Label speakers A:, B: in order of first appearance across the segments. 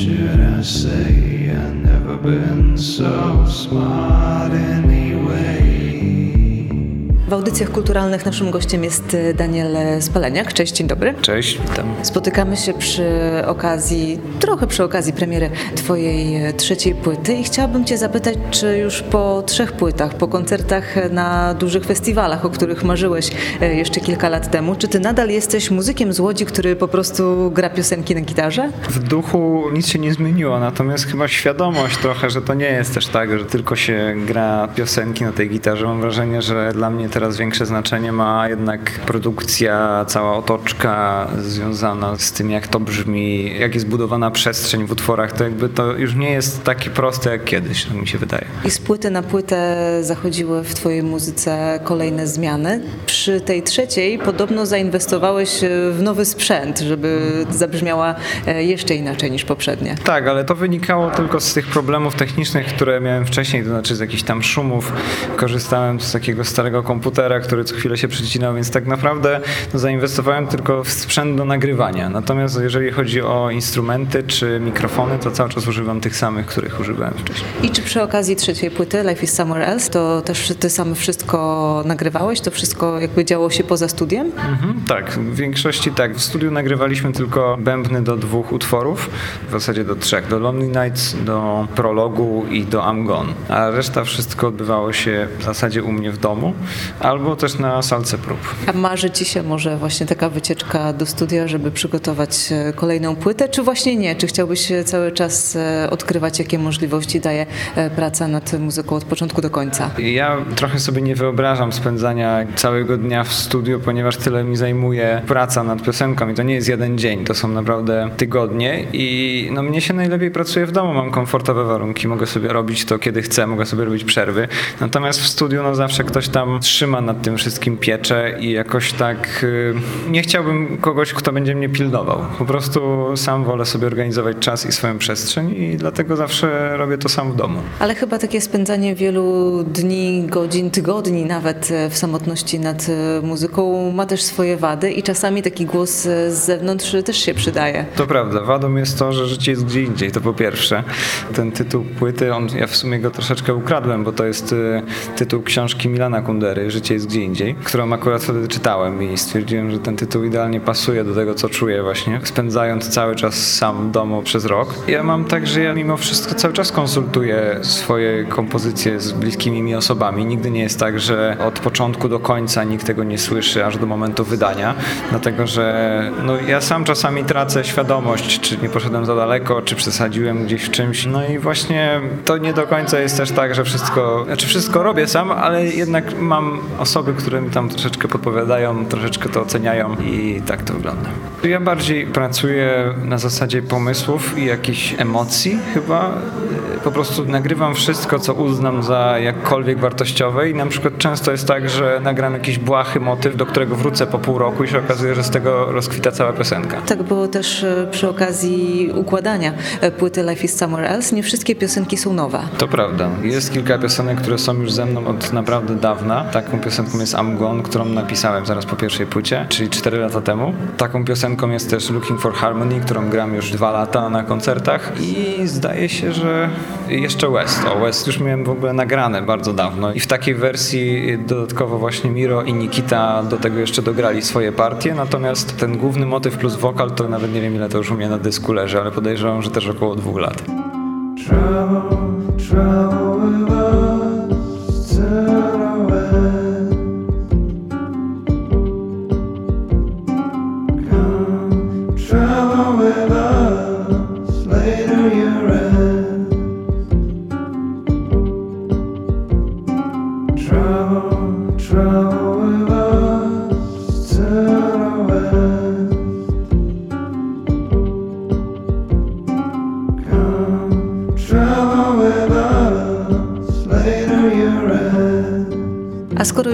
A: Should I say? I've never been so smart anyway.
B: W audycjach kulturalnych naszym gościem jest e, Daniel Spaleniak. Cześć, dzień dobry.
C: Cześć, witam.
B: Spotykamy się przy okazji, trochę przy okazji premiery Twojej e, trzeciej płyty i chciałabym Cię zapytać, czy już po trzech płytach, po koncertach na dużych festiwalach, o których marzyłeś e, jeszcze kilka lat temu, czy Ty nadal jesteś muzykiem z Łodzi, który po prostu gra piosenki na gitarze?
C: W duchu nic się nie zmieniło, natomiast chyba świadomość trochę, że to nie jest też tak, że tylko się gra piosenki na tej gitarze. Mam wrażenie, że dla mnie teraz większe znaczenie ma jednak produkcja, cała otoczka związana z tym, jak to brzmi, jak jest budowana przestrzeń w utworach. To jakby to już nie jest takie proste jak kiedyś, tak mi się wydaje.
B: I z płyty na płytę zachodziły w Twojej muzyce kolejne zmiany. Przy tej trzeciej podobno zainwestowałeś e, w nowy sprzęt, żeby zabrzmiała e, jeszcze inaczej niż poprzednie.
C: Tak, ale to wynikało tylko z tych problemów technicznych, które miałem wcześniej, to znaczy z jakichś tam szumów. Korzystałem z takiego starego komputera, który co chwilę się przycinał, więc tak naprawdę no, zainwestowałem tylko w sprzęt do nagrywania. Natomiast jeżeli chodzi o instrumenty czy mikrofony, to cały czas używam tych samych, których używałem wcześniej.
B: I czy przy okazji trzeciej płyty Life is Somewhere Else to też Ty sam wszystko nagrywałeś? To wszystko jakby działo się poza studiem?
C: Mhm, tak, w większości tak. W studiu nagrywaliśmy tylko bębny do dwóch utworów, w zasadzie do trzech. Do Lonely Nights, do prologu i do I'm Gone. A reszta wszystko odbywało się w zasadzie u mnie w domu albo też na salce prób.
B: A marzy Ci się może właśnie taka wycieczka do studia, żeby przygotować e, kolejną płytę, czy właśnie nie? Czy chciałbyś e, cały czas e, odkrywać, jakie możliwości daje praca nad muzyką od początku do końca?
C: Ja trochę sobie nie wyobrażam spędzania całego dnia w studiu, ponieważ tyle mi zajmuje praca nad piosenką i to nie jest jeden dzień, to są naprawdę tygodnie i no mnie się najlepiej pracuje w domu, mam komfortowe warunki, mogę sobie robić to kiedy chcę, mogę sobie robić przerwy, natomiast w studiu no zawsze ktoś tam trzyma nad tym wszystkim piecze i jakoś tak y, nie chciałbym kogoś, kto będzie mnie pilnował. Po prostu sam wolę sobie organizować czas i swoją przestrzeń i dlatego zawsze robię to sam w domu.
B: Ale chyba takie spędzanie wielu dni, godzin, tygodni nawet e, w samotności nad e, muzyką ma też swoje wady i czasami taki głos e, z zewnątrz też się przydaje.
C: To prawda. Wadą jest to, że życie jest gdzie indziej, to po pierwsze. Ten tytuł płyty, on, ja w sumie go troszeczkę ukradłem, bo to jest tytuł książki Milana Kundery, Życie jest gdzie indziej, którą akurat wtedy czytałem i stwierdziłem, że ten tytuł idealnie pasuje do tego, co czuję właśnie, spędzając cały czas sam w domu przez rok. Ja mam tak, że ja mimo wszystko cały czas konsultuję swoje kompozycje z bliskimi mi osobami. Nigdy nie jest tak, że od początku do końca nikt tego nie słyszy, aż do momentu wydania, dlatego że no, ja sam czasami tracę świadomość, czy nie poszedłem za daleko, czy przesadziłem gdzieś w czymś. No i właśnie to nie do końca jest też tak, że wszystko, znaczy wszystko robię sam, ale jednak mam osoby, które mi tam troszeczkę podpowiadają, troszeczkę to oceniają i tak to wygląda. Ja bardziej pracuję na zasadzie pomysłów i jakichś emocji chyba. Po prostu nagrywam wszystko, co uznam za jakkolwiek wartościowe i na przykład często jest tak, że nagram jakiś błahy motyw, do którego wrócę po pół roku i się okazuje, że z tego rozkwita cała piosenka.
B: Tak było też e, przy okazji układania e, płyty Life is Somewhere Else. Nie wszystkie piosenki są nowe.
C: To prawda. Jest kilka piosenek, które są już ze mną od naprawdę dawna. Taką piosenką jest I'm Gone, którą napisałem zaraz po pierwszej płycie, czyli 4 lata temu. Taką piosenką jest też Looking for Harmony, którą gram już dwa lata na koncertach i zdaje się, że jeszcze West. O, West już miałem w ogóle nagrane bardzo dawno i w takiej wersji dodatkowo właśnie Miro i Nikita do tego jeszcze dograli swoje partie, natomiast ten główny motyw plus wokal to nawet nie wiem ile to już u mnie na dysku leży, ale podejrzewam, że też około dwóch lat.
A: Travel, travel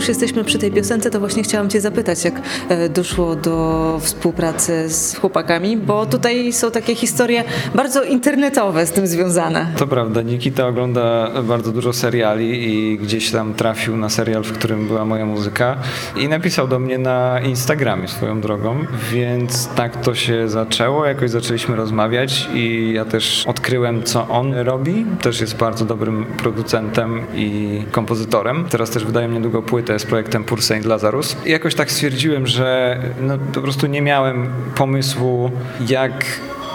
B: już jesteśmy przy tej piosence, to właśnie chciałam Cię zapytać, jak e, doszło do współpracy z chłopakami, bo tutaj są takie historie bardzo internetowe z tym związane.
C: To prawda, Nikita ogląda bardzo dużo seriali i gdzieś tam trafił na serial, w którym była moja muzyka i napisał do mnie na Instagramie swoją drogą, więc tak to się zaczęło, jakoś zaczęliśmy rozmawiać i ja też odkryłem, co on robi. Też jest bardzo dobrym producentem i kompozytorem. Teraz też wydaje niedługo płytę z projektem Pur Saint Lazarus. I jakoś tak stwierdziłem, że no, po prostu nie miałem pomysłu, jak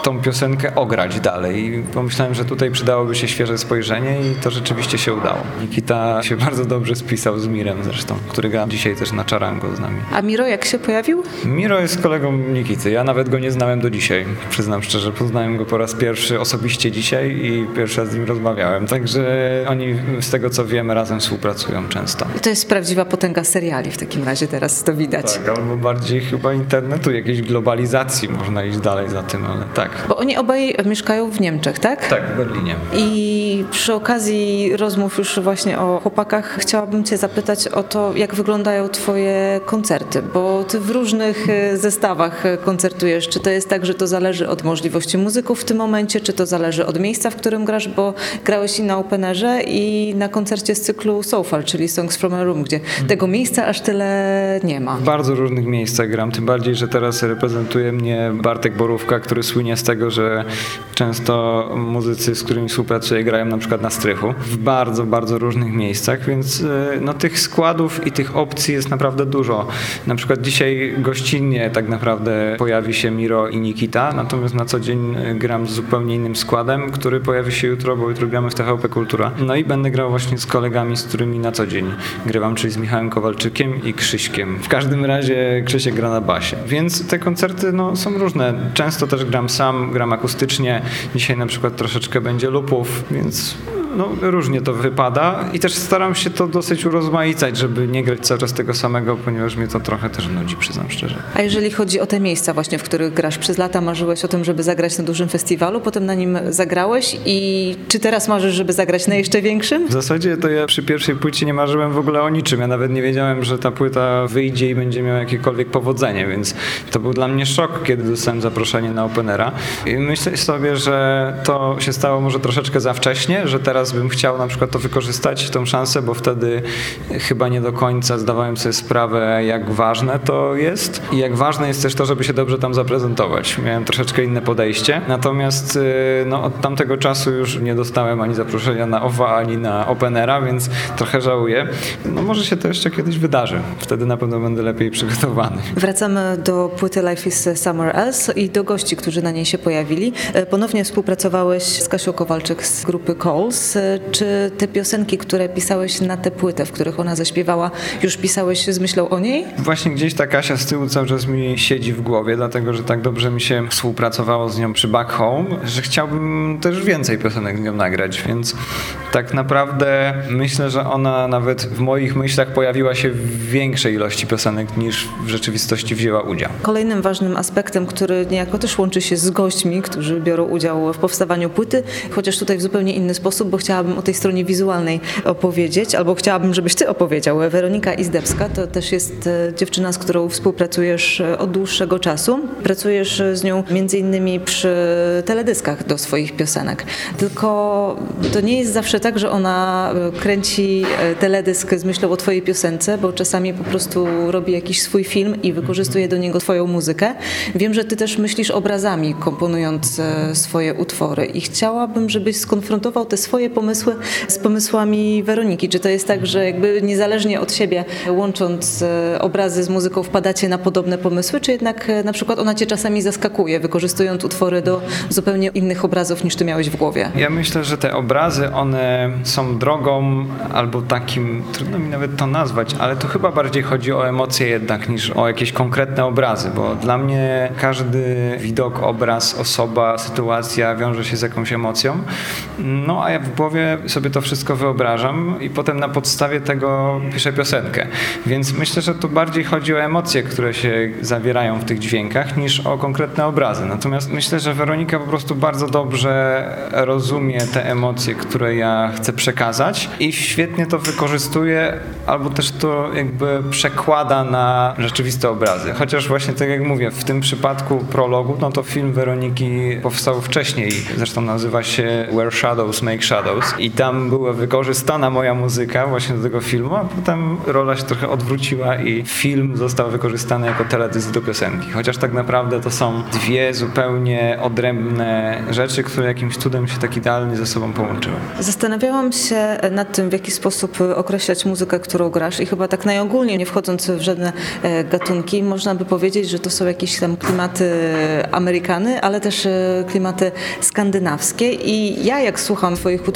C: tą piosenkę ograć dalej. I pomyślałem, że tutaj przydałoby się świeże spojrzenie i to rzeczywiście się udało. Nikita się bardzo dobrze spisał z Mirem zresztą, który gra dzisiaj też na czarango z nami.
B: A Miro jak się pojawił?
C: Miro jest kolegą Nikity. Ja nawet go nie znałem do dzisiaj. Przyznam szczerze, poznałem go po raz pierwszy osobiście dzisiaj i pierwszy raz z nim rozmawiałem. Także oni z tego co wiem razem współpracują często.
B: To jest prawdziwa potęga seriali w takim razie, teraz to widać.
C: Tak, albo bardziej chyba internetu, jakiejś globalizacji można iść dalej za tym, ale tak.
B: Bo oni obaj mieszkają w Niemczech, tak?
C: Tak, w Berlinie.
B: I przy okazji rozmów już właśnie o chłopakach chciałabym Cię zapytać o to, jak wyglądają Twoje koncerty, bo Ty w różnych e, zestawach e, koncertujesz. Czy to jest tak, że to zależy od możliwości muzyków w tym momencie, czy to zależy od miejsca, w którym grasz, bo grałeś i na Openerze i na koncercie z cyklu So Far, czyli Songs from a Room, gdzie tego miejsca aż tyle nie ma.
C: W bardzo różnych miejscach gram, tym bardziej, że teraz reprezentuje mnie Bartek Borówka, który słynie z tego, że często muzycy, z którymi współpracuję, grają na przykład na strychu w bardzo, bardzo różnych miejscach, więc e, no, tych składów i tych opcji jest naprawdę dużo. Na przykład dzisiaj gościnnie tak naprawdę pojawi się Miro i Nikita, natomiast na co dzień e, gram z zupełnie innym składem, który pojawi się jutro, bo jutro gramy w TVP Kultura. No i będę grał właśnie z kolegami, z którymi na co dzień grywam, czyli z Michałem Kowalczykiem i Krzyśkiem. W każdym razie Krzysiek gra na basie. Więc te koncerty no, są różne. Często też gram sam, gram akustycznie. Dzisiaj na przykład troszeczkę będzie lupów, więc no, różnie to wypada i też staram się to dosyć urozmaicać, żeby nie grać cały czas tego samego, ponieważ mnie to trochę też nudzi, przyznam szczerze.
B: A jeżeli chodzi o te miejsca właśnie, w których grasz, przez lata marzyłeś o tym, żeby zagrać na dużym festiwalu, potem na nim zagrałeś i czy teraz marzysz, żeby zagrać na jeszcze większym?
C: W zasadzie to ja przy pierwszej płycie nie marzyłem w ogóle o niczym. Ja nawet nie wiedziałem, że ta płyta wyjdzie i będzie miała jakiekolwiek powodzenie, więc to był dla mnie szok, kiedy dostałem zaproszenie na Openera. I myślę sobie, że to się stało może troszeczkę za wcześnie, że teraz bym chciał na przykład to wykorzystać, tą szansę, bo wtedy chyba nie do końca zdawałem sobie sprawę, jak ważne to jest i jak ważne jest też to, żeby się dobrze tam zaprezentować. Miałem troszeczkę inne podejście, natomiast y, no, od tamtego czasu już nie dostałem ani zaproszenia na OWA, ani na Openera, więc trochę żałuję. No może się to jeszcze kiedyś wydarzy. Wtedy na pewno będę lepiej przygotowany.
B: Wracamy do płyty Life is Somewhere Else i do gości, którzy na niej się pojawili. E, Ponownie współpracowałeś z Kasią Kowalczyk z grupy Coles. E, Czy te piosenki, które pisałeś na tę płytę, w których ona zaśpiewała, już pisałeś z myślą o niej?
C: Właśnie gdzieś ta Kasia z tyłu cały czas mi siedzi w głowie, dlatego że tak dobrze mi się współpracowało z nią przy Back Home, że chciałbym też więcej piosenek z nią nagrać, więc tak naprawdę myślę, że ona nawet w moich myślach pojawiła się w większej ilości piosenek niż w rzeczywistości wzięła udział.
B: Kolejnym ważnym aspektem, który niejako też łączy się z gośćmi, którzy biorą udział w powstawaniu płyty, chociaż tutaj w zupełnie inny sposób, bo chciałabym o tej stronie wizualnej opowiedzieć, albo chciałabym, żebyś ty opowiedział. Weronika Izdebska to też jest e, dziewczyna, z którą współpracujesz e, od dłuższego czasu. Pracujesz z nią między innymi przy teledyskach do swoich piosenek. Tylko to nie jest zawsze tak, że ona e, kręci e, teledysk z myślą o twojej piosence, bo czasami po prostu robi jakiś swój film i wykorzystuje do niego twoją muzykę. Wiem, że ty też myślisz obrazami, komponując e, swoje utwory i chciałabym, żebyś skonfrontował te swoje pomysły z pomysłami Weroniki. Czy to jest tak, że jakby niezależnie od siebie, łącząc e, obrazy z muzyką, wpadacie na podobne pomysły, czy jednak e, na przykład ona cię czasami zaskakuje, wykorzystując utwory do zupełnie innych obrazów niż ty miałeś w głowie?
C: Ja myślę, że te obrazy, one są drogą albo takim, trudno mi nawet to nazwać, ale to chyba bardziej chodzi o emocje jednak niż o jakieś konkretne obrazy, bo dla mnie każdy widok, obraz, osoba, sytuacja wiąże się z jakąś emocją. No a ja głowie sobie to wszystko wyobrażam i potem na podstawie tego piszę piosenkę. Więc myślę, że to bardziej chodzi o emocje, które się zawierają w tych dźwiękach, niż o konkretne obrazy. Natomiast myślę, że Weronika po prostu bardzo dobrze rozumie te emocje, które ja chcę przekazać i świetnie to wykorzystuje, albo też to jakby przekłada na rzeczywiste obrazy. Chociaż właśnie tak jak mówię, w tym przypadku prologu, no to film Weroniki powstał wcześniej, zresztą nazywa się Where Shadows Make Shadows i tam była wykorzystana moja muzyka właśnie do tego filmu, a potem rola się trochę odwróciła i film został wykorzystany jako teledysk do piosenki. Chociaż tak naprawdę to są dwie zupełnie odrębne rzeczy, które jakimś cudem się tak idealnie ze sobą połączyły.
B: Zastanawiałam się nad tym, w jaki sposób określać muzykę, którą grasz i chyba tak najogólniej, nie wchodząc w żadne e, gatunki, można by powiedzieć, że to są jakieś tam klimaty Amerykany, ale też e, klimaty skandynawskie i ja jak słucham twoich utworów,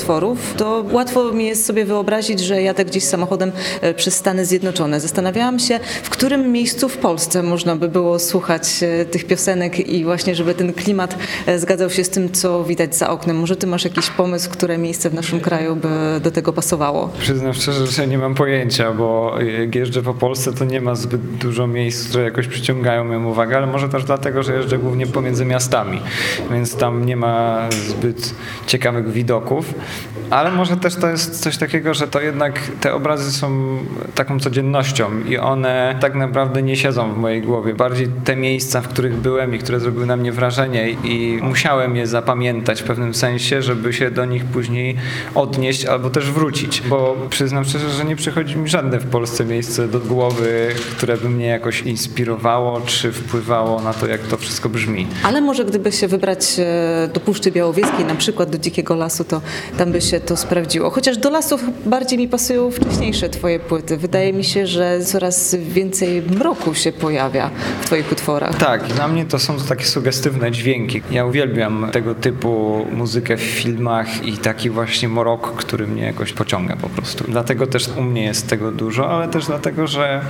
B: to łatwo mi jest sobie wyobrazić, że jadę gdzieś samochodem e, przez Stany Zjednoczone. Zastanawiałam się, w którym miejscu w Polsce można by było słuchać e, tych piosenek i właśnie, żeby ten klimat e, zgadzał się z tym, co widać za oknem. Może ty masz jakiś pomysł, które miejsce w naszym kraju by do tego pasowało?
C: Przyznam szczerze, że nie mam pojęcia, bo jak jeżdżę po Polsce, to nie ma zbyt dużo miejsc, które jakoś przyciągają moją uwagę, ale może też dlatego, że jeżdżę głównie pomiędzy miastami, więc tam nie ma zbyt ciekawych widoków, ale może też to jest coś takiego, że to jednak te obrazy są taką codziennością i one tak naprawdę nie siedzą w mojej głowie. Bardziej te miejsca, w których byłem i które zrobiły na mnie wrażenie i musiałem je zapamiętać w pewnym sensie, żeby się do nich później odnieść albo też wrócić, bo przyznam szczerze, że nie przychodzi mi żadne w Polsce miejsce do głowy, które by mnie jakoś inspirowało czy wpływało na to, jak to wszystko brzmi.
B: Ale może gdyby się wybrać e, do Puszczy Białowieskiej, na przykład do Dzikiego Lasu, to tam by się to sprawdziło. Chociaż do lasów bardziej mi pasują wcześniejsze twoje płyty. Wydaje mi się, że coraz więcej mroku się pojawia w twoich utworach.
C: Tak, dla mnie to są takie sugestywne dźwięki. Ja uwielbiam tego typu muzykę w filmach i taki właśnie morok, który mnie jakoś pociąga po prostu. Dlatego też u mnie jest tego dużo, ale też dlatego, że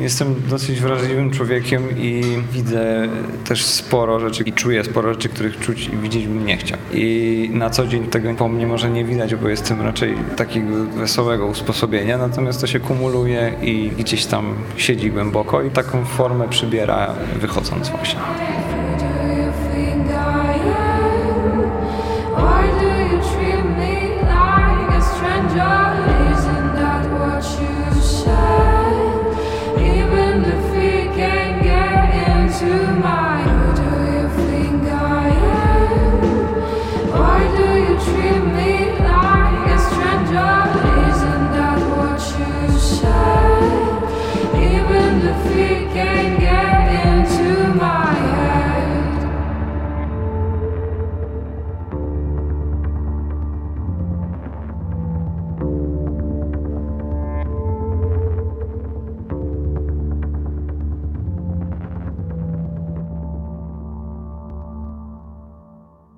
C: jestem dosyć wrażliwym człowiekiem i widzę też sporo rzeczy i czuję sporo rzeczy, których czuć i widzieć bym nie chciał. I na co dzień tego po mnie może nie widać, bo jestem raczej takiego wesołego usposobienia, natomiast to się kumuluje i gdzieś tam siedzi głęboko i taką formę przybiera wychodząc właśnie.